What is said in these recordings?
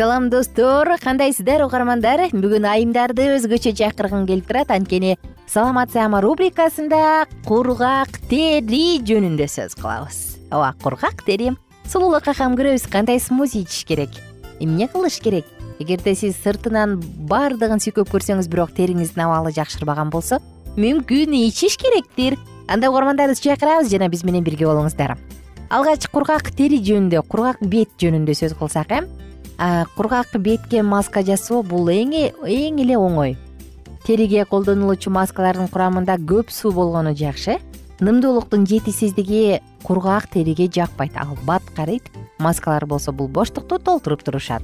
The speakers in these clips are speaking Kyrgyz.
салам достор. Кандайсыздар угармандар? Бүгүн айымдарды өзгөчө чакыргым келип турат. Анткени саламат саама рубрикасында кургак тери жөнүндө сөз кылабыз. Ооба кургак тери сулуулукка кам көрөбүз. Кандай смузи ичиш керек? Эмне кылыш керек? Эгерде сиз сыртынан баардыгын сүйкөп көрсөңүз бирок териңиздин абалы жакшырбаган болсо мүмкүн ичиш керектир. Анда угармандарыбызды чакырабыз жана биз менен бирге болуңуздар. Алгач кургак тери жөнүндө кургак бет жөнүндө сөз кылсак э кургак бетке маска жасоо бул эң эле оңой. Териге колдонулуучу маскалардын курамында көп суу болгону жакшы. Нымдуулуктун жетишсиздиги кургак териге жакпайт. Ал бат карыйт маскалар болсо бул боштукту толтуруп турушат.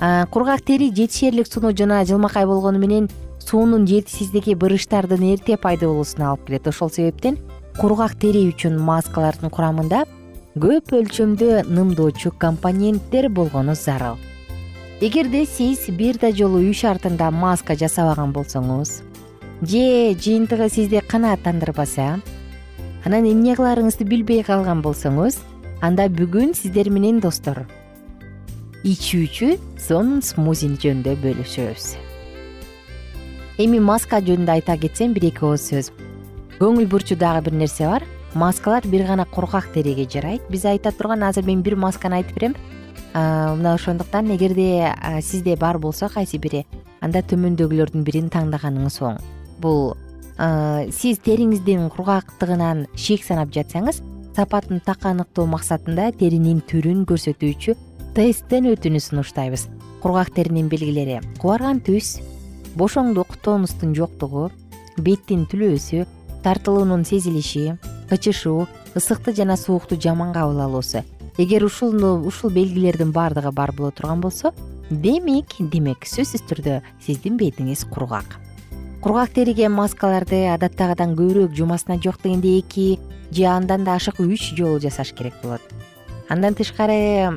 Кургак тери жетишээрлик сунуу жана жылмакай болгону менен суунун жетишсиздиги бырыштардын эрте пайда болуусуна алып келет. Ошол себептен кургак тери үчүн маскалардын курамында көп өлчөмдө нымдоочу компоненттер болгону зарыл. Эгерде сиз бир да жолу үй шартында маска жасабаган болсоңуз же жыйынтыгы сизди канааттандырбаса анан эмне кыларыңызды билбей калган болсоңуз анда бүгүн сиздер менен достор. Ичүүчү сонун смузи жөнүндө бөлүшөбүз. Эми маска жөнүндө айта кетсем бир эки ооз сөз. Көңүл бурчу дагы бир нерсе бар маскалар бир гана кургак териге жарайт. Биз айта турган азыр мен бир масканы айтып берем. Мына ошондуктан эгерде сизде бар болсо кайсы бири анда төмөндөгүлөрдүн бирин таңдаганыңыз оң. Бул сиз териңиздин кургактыгынан шек санап жатсаңыз сапатын так аныктоо максатында теринин түрүн көрсөтүүчү тесттен өтүүнү сунуштайбыз. Кургак теринин белгилери. Кубарган түс бошоңдук тонустун жоктугу беттин түлөөсү тартылуунун сезилиши кычышуу ысыкты жана суукту жаман кабыл алуусу эгер ушул ушул белгилердин баардыгы бар боло турган болсо демек демек сөзсүз түрдө сиздин бетиңиз кургак. Кургак териге маскаларды адаттагыдан көбүрөөк жумасына жок дегенде эки же андан да ашык үч жолу жасаш керек болот. Андан тышкары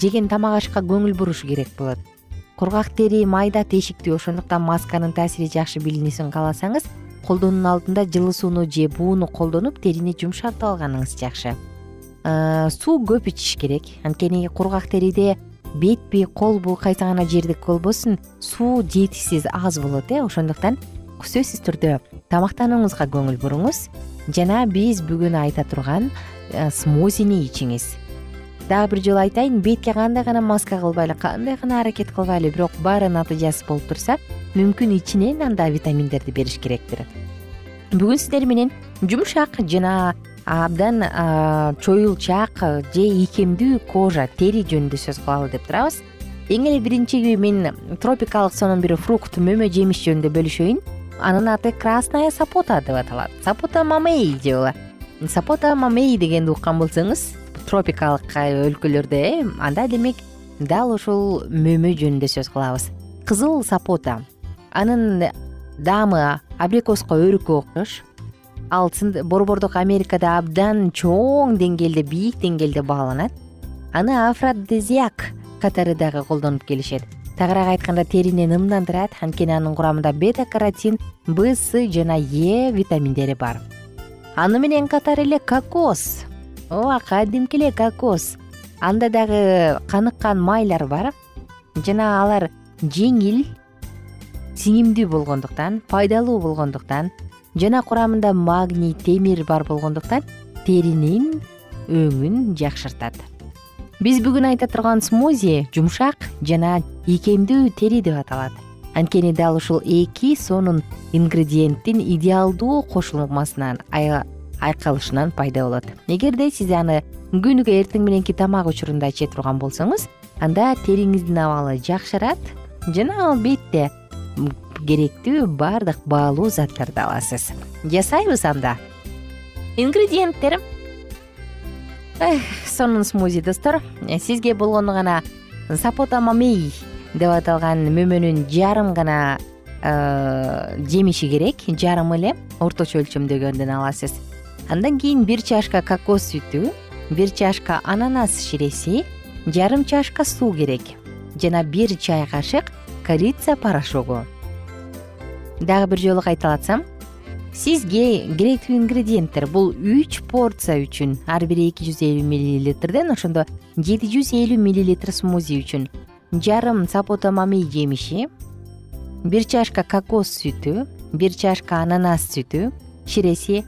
жеген тамак ашка көңүл буруш керек болот. Кургак тери майда тешиктүү ошондуктан масканын таасири жакшы билинүүсүн кааласаңыз колдонуунун алдында жылы сууну же бууну колдонуп терини жумшартып алганыңыз жакшы. Суу көп ичиш керек. Анткени кургак териде бетпи колбу кайсы гана жерде болбосун суу жетишсиз аз болот э. Ошондуктан сөзсүз түрдө тамактанууңузга көңүл буруңуз. Жана биз бүгүн айта турган э, смузини ичиңиз дагы бир жолу айтайын бетке кандай гана маска кылбайлы кандай гана аракет кылбайлы бирок баары натыйжасыз болуп турса мүмкүн ичинен анда витаминдерди бериш керектир. Бүгүн сиздер менен жумшак жана абдан чоюлчаак же ийкемдүү кожа тери жөнүндө сөз кылалы деп турабыз. Эң эле биринчи мен тропикалык сонун бир фрукт мөмө жемиш жөнүндө бөлүшөйүн. Анын аты красная сапота деп аталат. Сапота мамей була сапота мамей дегенди уккан болсоңуз тропикалык өлкөлөрдө э анда демек дал ушул мөмө жөнүндө сөз кылабыз. Кызыл сапота. Анын даамы абрикоска өрүккө окшош. Ал борбордук америкада абдан чоң деңгээлде бийик деңгээлде бааланат. Аны афродезиак катары дагы колдонуп келишет. Тагыраак айтканда терини нымдандырат анткени анын курамында бета каротин б с жана е витаминдери бар. Аны менен катар эле кокос ооба кадимки эле кокос. Анда дагы каныккан майлар бар. Жана алар жеңил сиңимдүү болгондуктан пайдалуу болгондуктан жана курамында магний темир бар болгондуктан теринин өңүн жакшыртат. Биз бүгүн айта турган смузи жумшак жана ийкемдүү тери деп аталат. Анткени дал ушул эки сонун ингредиенттин идеалдуу кошулмасынан айкалышынан пайда болот. Эгерде сиз аны күнүгө эртең мененки тамак учурунда иче турган болсоңуз анда териңиздин абалы жакшырат жана албетте керектүү баардык баалуу заттарды аласыз. Жасайбыз анда. Ингредиенттер сонун смузи достор. Сизге болгону гана сапота мамей деп аталган мөмөнүн жарым гана э, жемиши керек. Жарым эле орточо өлчөмдөгөндөн аласыз андан кийин бир чашка кокос сүтү бир чашка ананас ширеси жарым чашка суу керек жана бир чай кашык корица порошогу. Дагы бир жолу кайталатсам сизге керектүү ингредиенттер бул үч порция үчүн ар бири эки жүз элүү миллилитрден ошондо жети жүз элүү миллилитр смузи үчүн жарым сапота мамей жемиши бир чашка кокос сүтү бир чашка ананас сүтү ширеси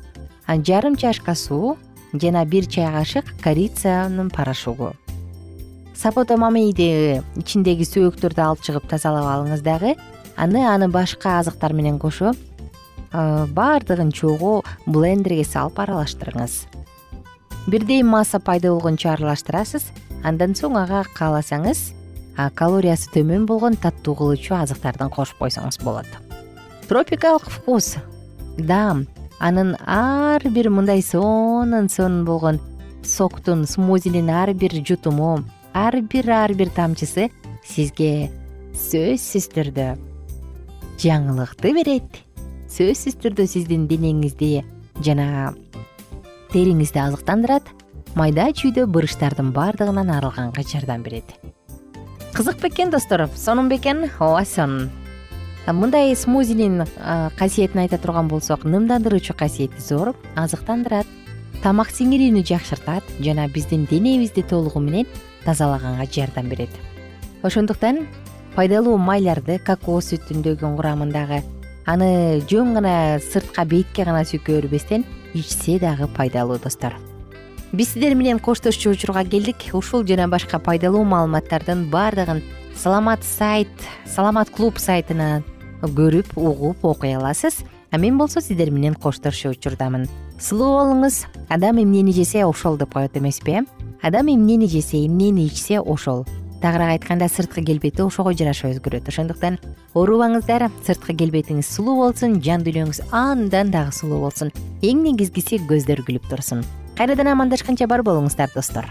жарым чашка суу жана бир чай кашык корицанын порошогу. Сапота мамейди ичиндеги сөөктөрдү алып чыгып тазалап алыңыз дагы. Аны аны башка азыктар менен кошуп баардыгын чогуу блендерге салып аралаштырыңыз. Бирдей масса пайда болгончо аралаштырасыз андан соң ага кааласаңыз калориясы төмөн болгон таттуу кылуучу азыктарды кошуп койсоңуз болот. Тропикалык вкус даам анын ар бир мындай сонун сонун болгон соктун смузинин ар бир жутуму ар бир ар бир тамчысы сизге сөзсүз түрдө жаңылыкты берет. Сөзсүз түрдө сиздин денеңизди жана териңизди азыктандырат майда чүйдө бырыштардын баардыгынан арылганга жардам берет. Кызык бекен достор сонун бекен ооба сонун мындай смузинин касиетин айта турган болсок нымдандыруучу касиети зор азыктандырат. Тамак сиңирүүнү жакшыртат жана биздин денебизди толугу менен тазалаганга жардам берет. Ошондуктан пайдалуу майларды кокос сүтүндөгү курамындагы аны жөн гана сыртка бетке гана сүйкөй бербестен ичсе дагы пайдалуу достор. Биз сиздер менен коштошчу учурга келдик. Ушул жана башка пайдалуу маалыматтардын баардыгын саламат сайт саламат клуб сайтынан көрүп угуп окуй аласыз. А мен болсо сиздер менен коштошчу учурдамын. Сулуу болуңуз. Адам эмнени жесе ошол деп коет эмеспи э адам эмнени жесе эмнени ичсе ошол. Тагыраак айтканда сырткы келбети ошого жараша өзгөрөт. Ошондуктан оорубаңыздар сырткы келбетиңиз сулуу болсун жан дүйнөңүз андан дагы сулуу болсун. Эң негизгиси көздөр күлүп турсун. Кайрадан амандашканча бар болуңуздар достор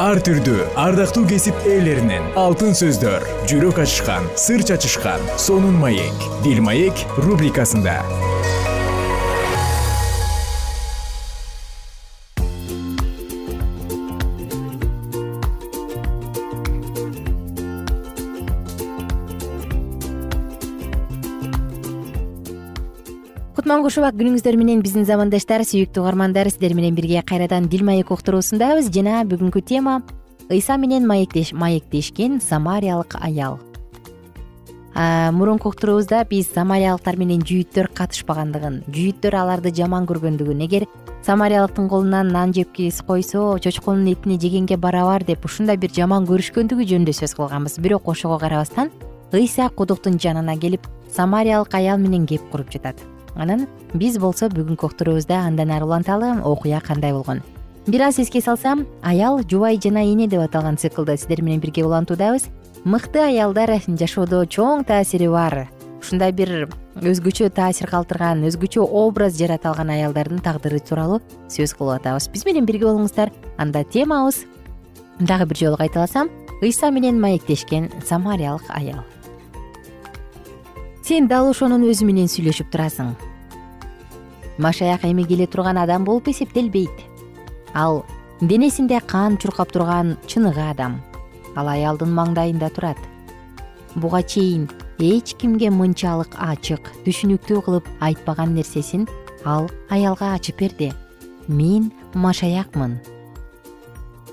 ар түрдүү ардактуу кесип ээлеринен алтын сөздөр жүрөк ачышкан сыр чачышкан сонун маек. Дил маек рубрикасында кутман куш убак күнүңүздөр менен биздин замандаштар сүйүктүү угармандар сиздер менен бирге кайрадан дил маек уктуруусундабыз жана бүгүнкү тема ыйса менен маектешкен самариялык аял. Мурунку уктуруубузда биз самариялыктар менен жүйүттөр катышпагандыгын жүйүттөр аларды жаман көргөндүгүн эгер самариялыктын колунан нан жеп койсо чочконун этини жегенге барабар деп ушундай бир жаман көрүшкөндүгү жөнүндө сөз кылганбыз. Бирок ошого карабастан ыйса кудуктун жанына келип самариялык аял менен кеп куруп жатат анан биз болсо бүгүнкү уктуруубузда андан ары уланталы окуя кандай болгон? Бир аз эске салсам аял жубай жана эне деп аталган циклда сиздер менен бирге улантуудабыз. Мыкты аялдар жашоодо чоң таасири бар. Ушундай бир өзгөчө таасир калтырган өзгөчө образ жарата алган аялдардын тагдыры тууралуу сөз кылып атабыз. Биз менен бирге болуңуздар. Анда темабыз. Дагы бир жолу кайталасам ыйса менен маектешкен самариялык аял сен дал ошонун өзү менен сүйлөшүп турасың. Машаяк эми келе турган адам болуп эсептелбейт. Ал денесинде кан чуркап турган чыныгы адам ал аялдын маңдайында турат. Буга чейин эч кимге мынчалык ачык түшүнүктүү кылып айтпаган нерсесин ал аялга ачып берди. Мен машаякмын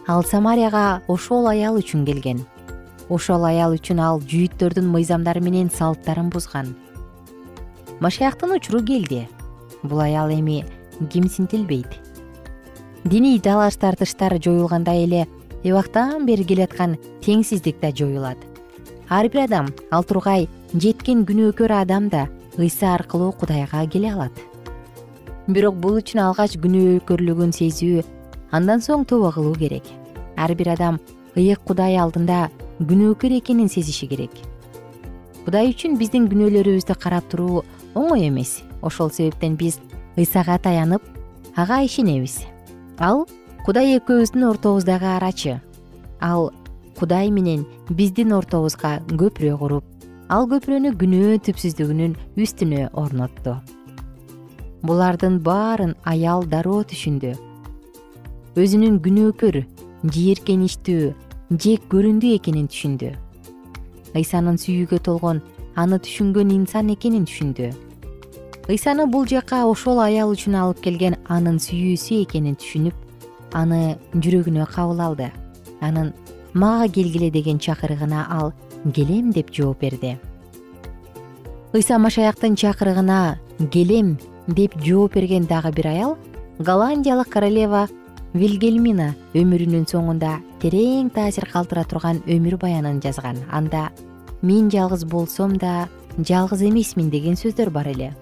ал самарияга ошол аял үчүн келген ошол аял үчүн ал жүйүттөрдүн мыйзамдары менен салттарын бузган. Машаяктын учуру келди. Бул аял эми кимсинтилбейт диний талаш тартыштар жоюлгандай эле эбактан бери келаткан теңсиздик да жоюлат. Ар бир адам ал тургай жеткен күнөөкөр адам да ыйса аркылуу кудайга келе алат. Бирок бул үчүн алгач күнөөкөрлүгүн сезүү андан соң тоба кылуу керек. Ар бир адам ыйык кудай алдында күнөөкөр экенин сезиши керек. Кудай үчүн биздин күнөөлөрүбүздү карап туруу оңой эмес. Ошол себептен биз ыйсага таянып ага ишенебиз. Ал кудай экөөбүздүн ортобуздагы арачы. Ал кудай менен биздин ортобузга көпүрө куруп ал көпүрөнү күнөө түпсүздүгүнүн үстүнө орнотту булардын баарын аял дароо түшүндү өзүнүн күнөөкөр жийиркеничтүү жек көрүндүү экенин түшүндү. Ыйсанын сүйүүгө толгон аны түшүнгөн инсан экенин түшүндү. Ыйсаны бул жака ошол аял үчүн алып келген анын сүйүүсү экенин түшүнүп аны жүрөгүнө кабыл алды. Анын мага келгиле деген чакырыгына ал келем деп жооп берди. Ыйса машаяктын чакырыгына келем деп жооп берген дагы бир аял голландиялык королева вильгельмина өмүрүнүн соңунда терең таасир калтыра турган өмүр баянын жазган. Анда мен жалгыз болсом да жалгыз эмесмин деген сөздөр бар эле.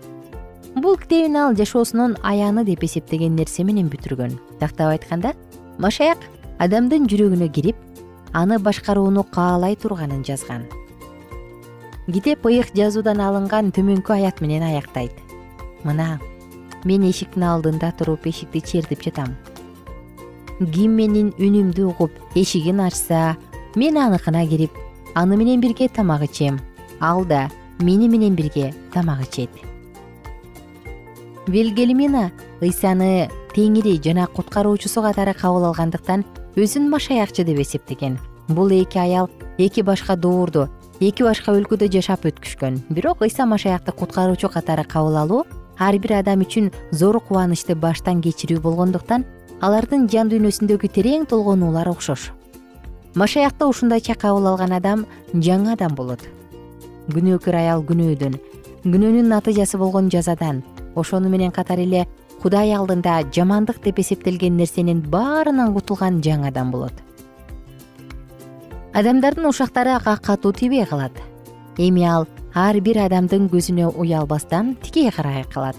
Бул китебин ал жашоосунун аяны деп эсептеген нерсе менен бүтүргөн. Тактап айтканда машаяк адамдын жүрөгүнө кирип аны башкарууну каалай турганын жазган. Китеп ыйык жазуудан алынган төмөнкү аят менен аяктайт. Мына мен эшиктин алдында туруп эшикти чертип жатам ким менин үнүмдү угуп эшигин ачса мен аныкына кирип аны менен бирге тамак ичем. Ал да мени менен бирге тамак ичет. Вилгельмина ыйсаны теңири жана куткаруучусу катары кабыл алгандыктан өзүн машаякчы деп эсептеген. Бул эки аял эки башка дуурду эки башка өлкөдө жашап өткүшкөн. Бирок ыйса машаякты куткаруучу катары кабыл алуу ар бир адам үчүн зор кубанычты баштан кечирүү болгондуктан алардын жан дүйнөсүндөгү терең толгонуулар окшош. Машаякты ушундайча кабыл алган адам жаңы адам болот. Күнөөкөр аял күнөөдөн күнөөнүн натыйжасы болгон жазадан ошону менен катар эле кудай алдында жамандык деп эсептелген нерсенин баарынан кутулган жаңы адам болот. Адамдардын ушактары ага катуу тийбей калат. Эми ал ар бир адамдын көзүнө уялбастан тикей карай калат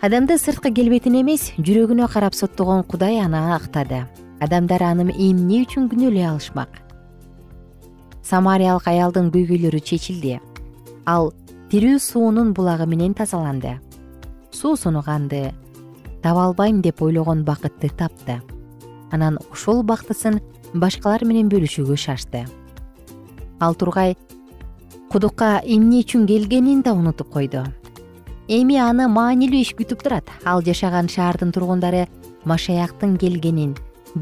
адамды сырткы келбетине эмес жүрөгүнө карап соттогон кудай аны актады. Адамдар аны эмне үчүн күнөөлөй алышмак? Самариялык аялдын көйгөйлөрү чечилди. Ал тирүү суунун булагы менен тазаланды. Суусуну канды таба албайм деп ойлогон бакытты тапты. Анан ушул бактысын башкалар менен бөлүшүүгө шашты. Ал тургай кудукка эмне үчүн келгенин да унутуп койду эми аны маанилүү иш күтүп турат. Ал жашаган шаардын тургундары машаяктын келгенин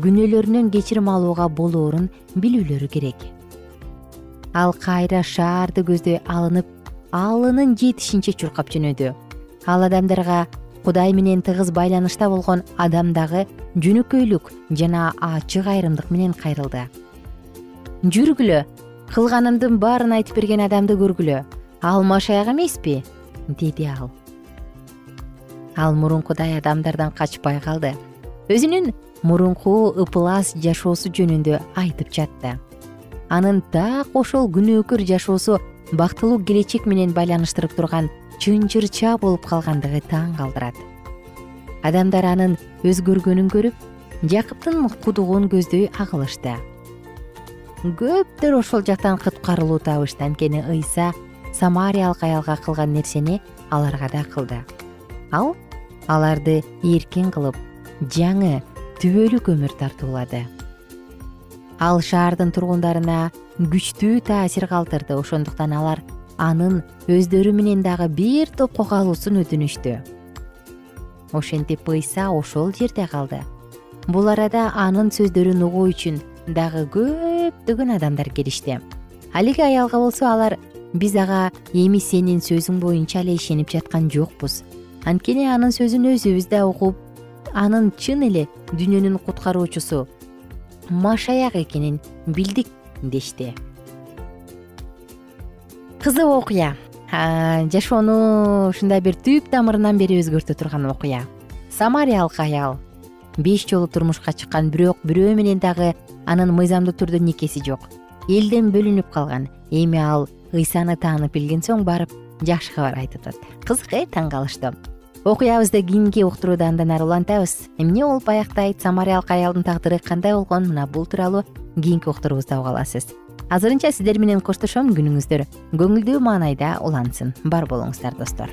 күнөөлөрүнөн кечирим алууга болоорун билүүлөрү керек. Ал кайра шаарды көздөй алынып алынын жетишинче чуркап жөнөдү. Ал адамдарга кудай менен тыгыз байланышта болгон адамдагы жөнөкөйлүк жана ачык айрымдык менен кайрылды. Жүргүлө кылганымдын баарын айтып берген адамды көргүлө. Ал машаяк эмеспи деди ал. Ал мурункудай адамдардан качпай калды. Өзүнүн мурунку ыплас жашоосу жөнүндө айтып жатты. Анын так ошол күнөөкөр жашоосу бактылуу келечек менен байланыштырып турган чынжырча болуп калгандыгы таң калтырат адамдар анын өзгөргөнүн көрүп жакыптын кудугун көздөй агылышты. Көптөр ошол жактан куткарылуу табышты анткени ыйса самариялык аялга кылган нерсени аларга да кылды. Ал аларды эркин кылып жаңы түбөлүк өмүр тартуулады. Ал шаардын тургундарына күчтүү таасир калтырды. Ошондуктан алар анын өздөрү менен дагы бир топко калуусун өтүнүштү. Ошентип ыйса ошол жерде калды. Бул арада анын сөздөрүн угуу үчүн дагы көптөгөн адамдар келишти. Алиги аялга болсо алар биз ага эми сенин сөзүң боюнча эле ишенип жаткан жокпуз. Анткени анын сөзүн өзүбүз да угуп анын чын эле дүйнөнүн куткаруучусу машаяк экенин билдик дешти. Кызык окуя. Жашоону ушундай бир түп тамырынан бери өзгөртө турган окуя. Самариялык аял. Беш жолу турмушка чыккан бирок бирөө менен дагы анын мыйзамдуу түрдө никеси жок. Элден бөлүнүп калган. Эми ал ыйсаны таанып билген соң барып жакшы кабар айтып атат. Кызык э таң калыштуу окуябызды кийинки уктурууда андан ары улантабыз. Эмне болуп аяктайт самариялык аялдын тагдыры кандай болгон? Мына бул тууралуу кийинки уктуруубузда уга аласыз азырынча сиздер менен коштошом күнүңүздөр. Көңүлдүү маанайда улансын. Бар болуңуздар достор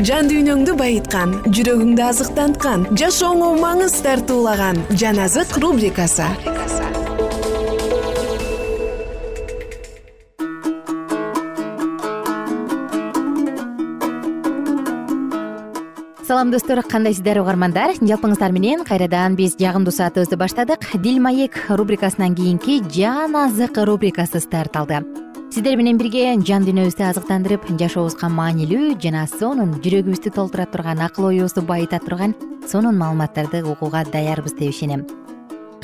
жан дүйнөңдү байыткан жүрөгүңдү азыктанткан жашооңо маңыз тартуулаган жан азык рубрикасы. Салам достор. Кандайсыздар угармандар жалпыңыздар менен кайрадан биз жагымдуу саатыбызды баштадык. Дил маек рубрикасынан кийинки жан азык рубрикасы старт алды сиздер менен бирге жан дүйнөбүздү азыктандырып жашообузга маанилүү жана сонун жүрөгүбүздү толтура турган акыл оюбузду байыта турган сонун маалыматтарды угууга даярбыз деп ишенем.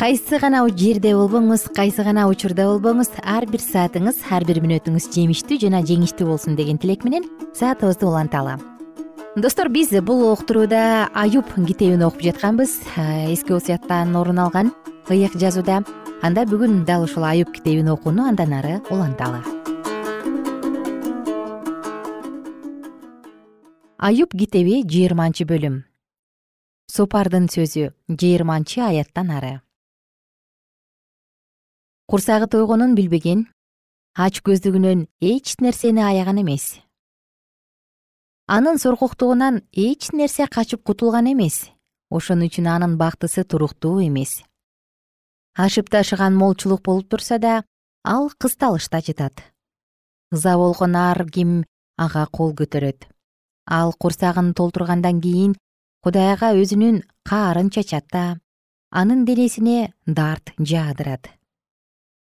Кайсы гана жерде болбоңуз кайсы гана учурда болбоңуз ар бир саатыңыз ар бир мүнөтүңүз жемиштүү жана жеңиштүү болсун деген тилек менен саатыбызды уланталы достор биз бул уктурууда аюб китебин окуп жатканбыз. Эски осуяттан орун алган ыйык жазууда. Анда бүгүн дал ушул аюб китебин окууну андан ары уланталы аюб китеби жыйырманчы бөлүм. Сопардын сөзү жыйырманчы аяттан ары. Курсагы тойгонун билбеген ач көздүгүнөн эч нерсени аяган эмес. Анын соркоктугунан эч нерсе качып кутулган эмес. Ошон үчүн анын бактысы туруктуу эмес. Ашып ташыган молчулук болуп турса да ал кысталышта жатат. Ыза болгон ар ким ага кол көтөрөт ал курсагын толтургандан кийин кудайга өзүнүн каарын чачат да анын денесине дарт жаадырат.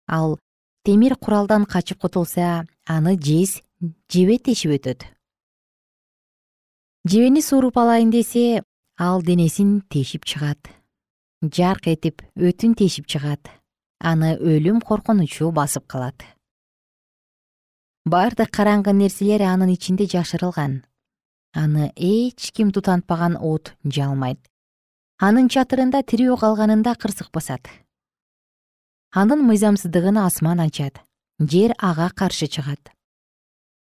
Ал темир куралдан качып кутулса аны жез жебе тешип өтөт. Жебени сууруп алайын десе ал денесин тешип чыгат. Жарк этип өтүн тешип чыгат. Аны өлүм коркунучу басып калат. Бардык караңгы нерселер анын ичинде жашырылган аны эч ким тутантпаган от жалмайт анын чатырында тирүү калганында кырсык басат. Анын мыйзамсыздыгын асман ачат жер ага каршы чыгат.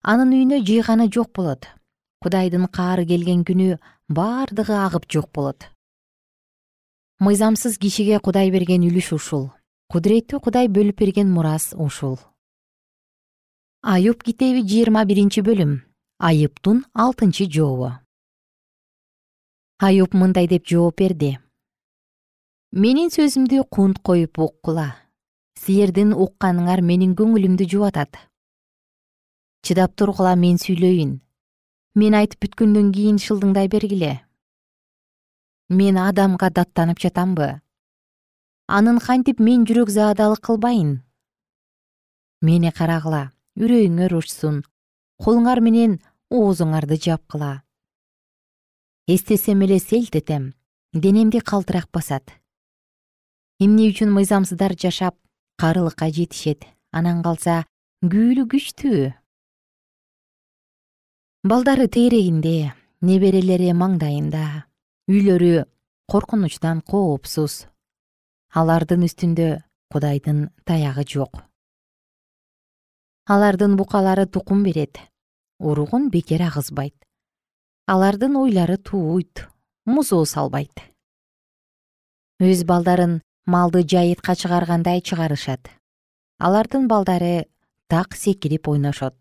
Анын үйүнө жыйганы жок болот. Кудайдын каары келген күнү бардыгы агып жок болот. Мыйзамсыз кишиге кудай берген үлүш ушул. Кудуреттүү кудай бөлүп берген мурас ушул. Аюб китеби жыйырма биринчи бөлүм айыптун алтынчы жообу. Аюб мындай деп жооп берди. Менин сөзүмдү кунт коюп уккула. Силердин укканыңар менин көңүлүмдү жубатат. Чыдап тургула мен сүйлөйүн. Мен айтып бүткөндөн кийин шылдыңдай бергиле. Мен адамга даттанып жатамбы? Анын кантип мен жүрөк заадалык кылбайын? Мени карагыла үрөйүңөр учсун колуңар менен оозуңарды жапкыла эстесем эле селт этем денемди калтырак басат. Эмне үчүн мыйзамсыздар жашап карылыкка жетишет анан калса күүлү күчтүү. Балдары тегерегинде неберелери маңдайында үйлөрү коркунучтан коопсуз. Алардын үстүндө кудайдын таягы жок алардын букалары тукум берет уругун бекер агызбайт. Алардын уйлары тууйт музоо салбайт. Өз балдарын малды жайытка чыгаргандай чыгарышат. Алардын балдары так секирип ойношот.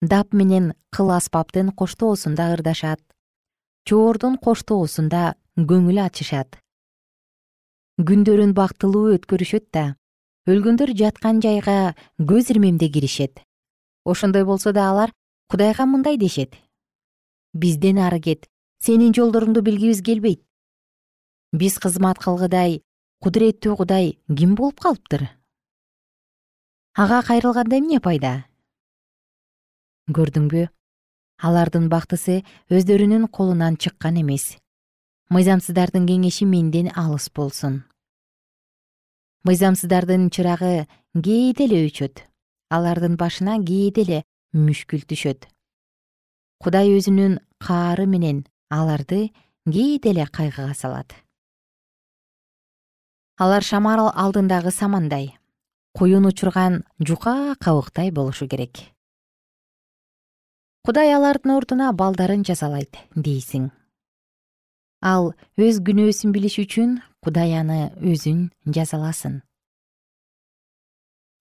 Дап менен кыл аспаптын коштоосунда ырдашат. Чоордун коштоосунда көңүл ачышат. Күндөрүн бактылуу өткөрүшөт да өлгөндөр жаткан жайга көз ирмемде киришет. Ошондой болсо да алар кудайга мындай дешет бизден ары кет сенин жолдоруңду билгибиз келбейт биз кызмат кылгыдай кудуреттүү кудай ким болуп калыптыр? Ага кайрылганда эмне пайда? Көрдүңбү алардын бактысы өздөрүнүн колунан чыккан эмес. Мыйзамсыздардын кеңеши менден алыс болсун мыйзамсыздардын чырагы кээде эле өчөт. Алардын башына кээде эле мүшкүл түшөт. Кудай өзүнүн каары менен аларды кээде эле кайгыга салат. Алар шамал алдындагы самандай куюн учурган жука кабыктай болушу керек. Кудай алардын ордуна балдарын жазалайт дейсиң ал өз күнөөсүн билиш үчүн кудай аны өзүн жазаласын.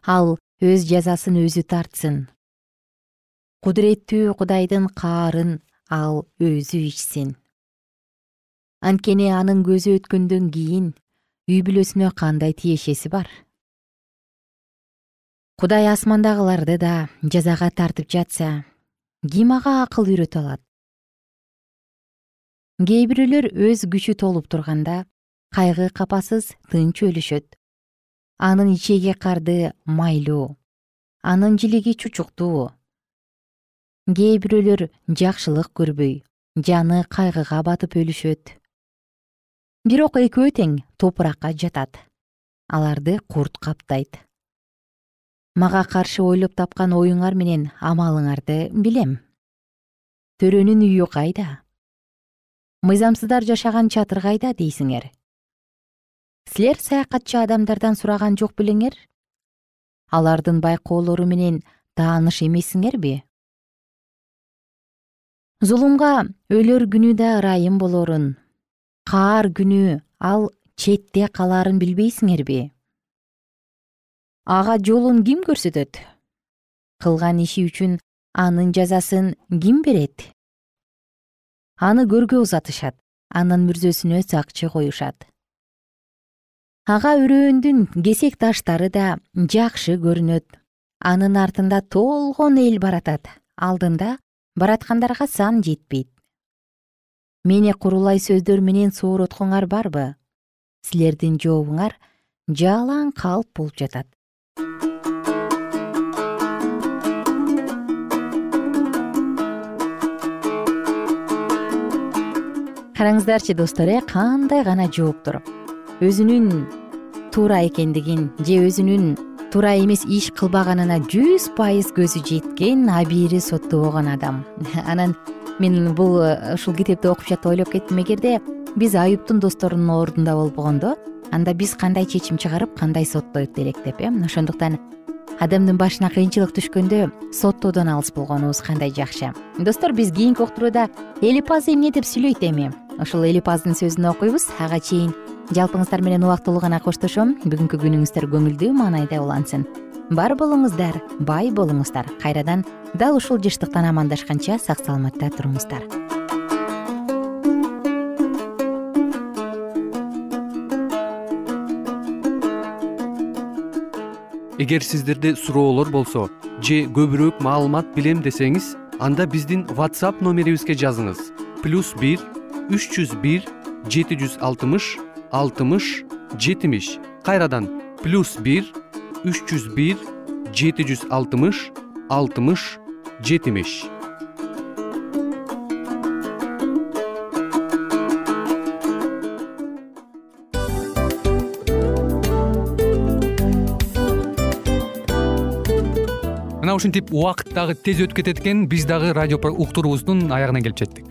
Ал өз жазасын өзү тартсын. Кудуреттүү кудайдын каарын ал өзү ичсин. Анткени анын көзү өткөндөн кийин үй бүлөсүнө кандай тиешеси бар? Кудай асмандагыларды да жазага тартып жатса ким ага акыл үйрөтө алат кээ бирөөлөр өз күчү толуп турганда кайгы капасыз тынч өлүшөт анын ичеги карды майлуу анын жилиги чучуктуу. Кээ бирөөлөр жакшылык көрбөй жаны кайгыга батып өлүшөт. Бирок экөө тең топуракка жатат. Аларды курт каптайт. Мага каршы ойлоп тапкан оюңар менен амалыңарды билем. Төрөнүн үйү кайда мыйзамсыздар жашаган чатыр кайда дейсиңер? Силер саякатчы адамдардан сураган жок белеңер алардын байкоолору менен тааныш эмессиңерби зулумга өлөр күнү да ырайым болорун. Каар күнү ал четте калаарын билбейсиңерби? Ага жолун ким көрсөтөт? Кылган иши үчүн анын жазасын ким берет аны көргө узатышат анын мүрзөсүнө сакчы коюшат. Ага үрөөндүн кесек таштары да жакшы көрүнөт. Анын артында толгон эл баратат алдында бараткандарга сан жетпейт. Мени курулай сөздөр менен соороткоңар барбы? Силердин жообуңар жалаң калп болуп жатат караңыздарчы достор э кандай гана жооптор. Өзүнүн туура экендигин же өзүнүн туура эмес иш кылбаганына жүз пайыз көзү жеткен абийири соттобогон адам. Анан мен бул э, ушул китепти окуп жатып ойлоп кеттим. Эгерде биз аюптун досторунун ордунда болбогондо анда биз кандай чечим чыгарып кандай соттойт элек деп э. Ошондуктан адамдын башына кыйынчылык түшкөндө соттоодон алыс болгонубуз кандай жакшы. Достор биз кийинки уктурууда элипаз эмне деп сүйлөйт эми ушул элипаздын сөзүн окуйбуз. Ага чейин жалпыңыздар менен убактылуу гана коштошом. Бүгүнкү күнүңүздөр көңүлдүү маанайда улансын. Бар болуңуздар бай болуңуздар. Кайрадан дал ушул жыштыктан амандашканча сак саламатта туруңуздар. Эгер сиздерде суроолор болсо же көбүрөөк маалымат билем десеңиз анда биздин whatsapp номерибизге жазыңыз. Плюс бир үч жүз бир жети жүз алтымыш алтымыш жетимиш. Кайрадан плюс бир үч жүз бир жети жүз алтымыш алтымыш жетимиш. Мына ушинтип убакыт дагы тез өтүп кетет экен биз дагы радио уктуруубуздун аягына келип жеттик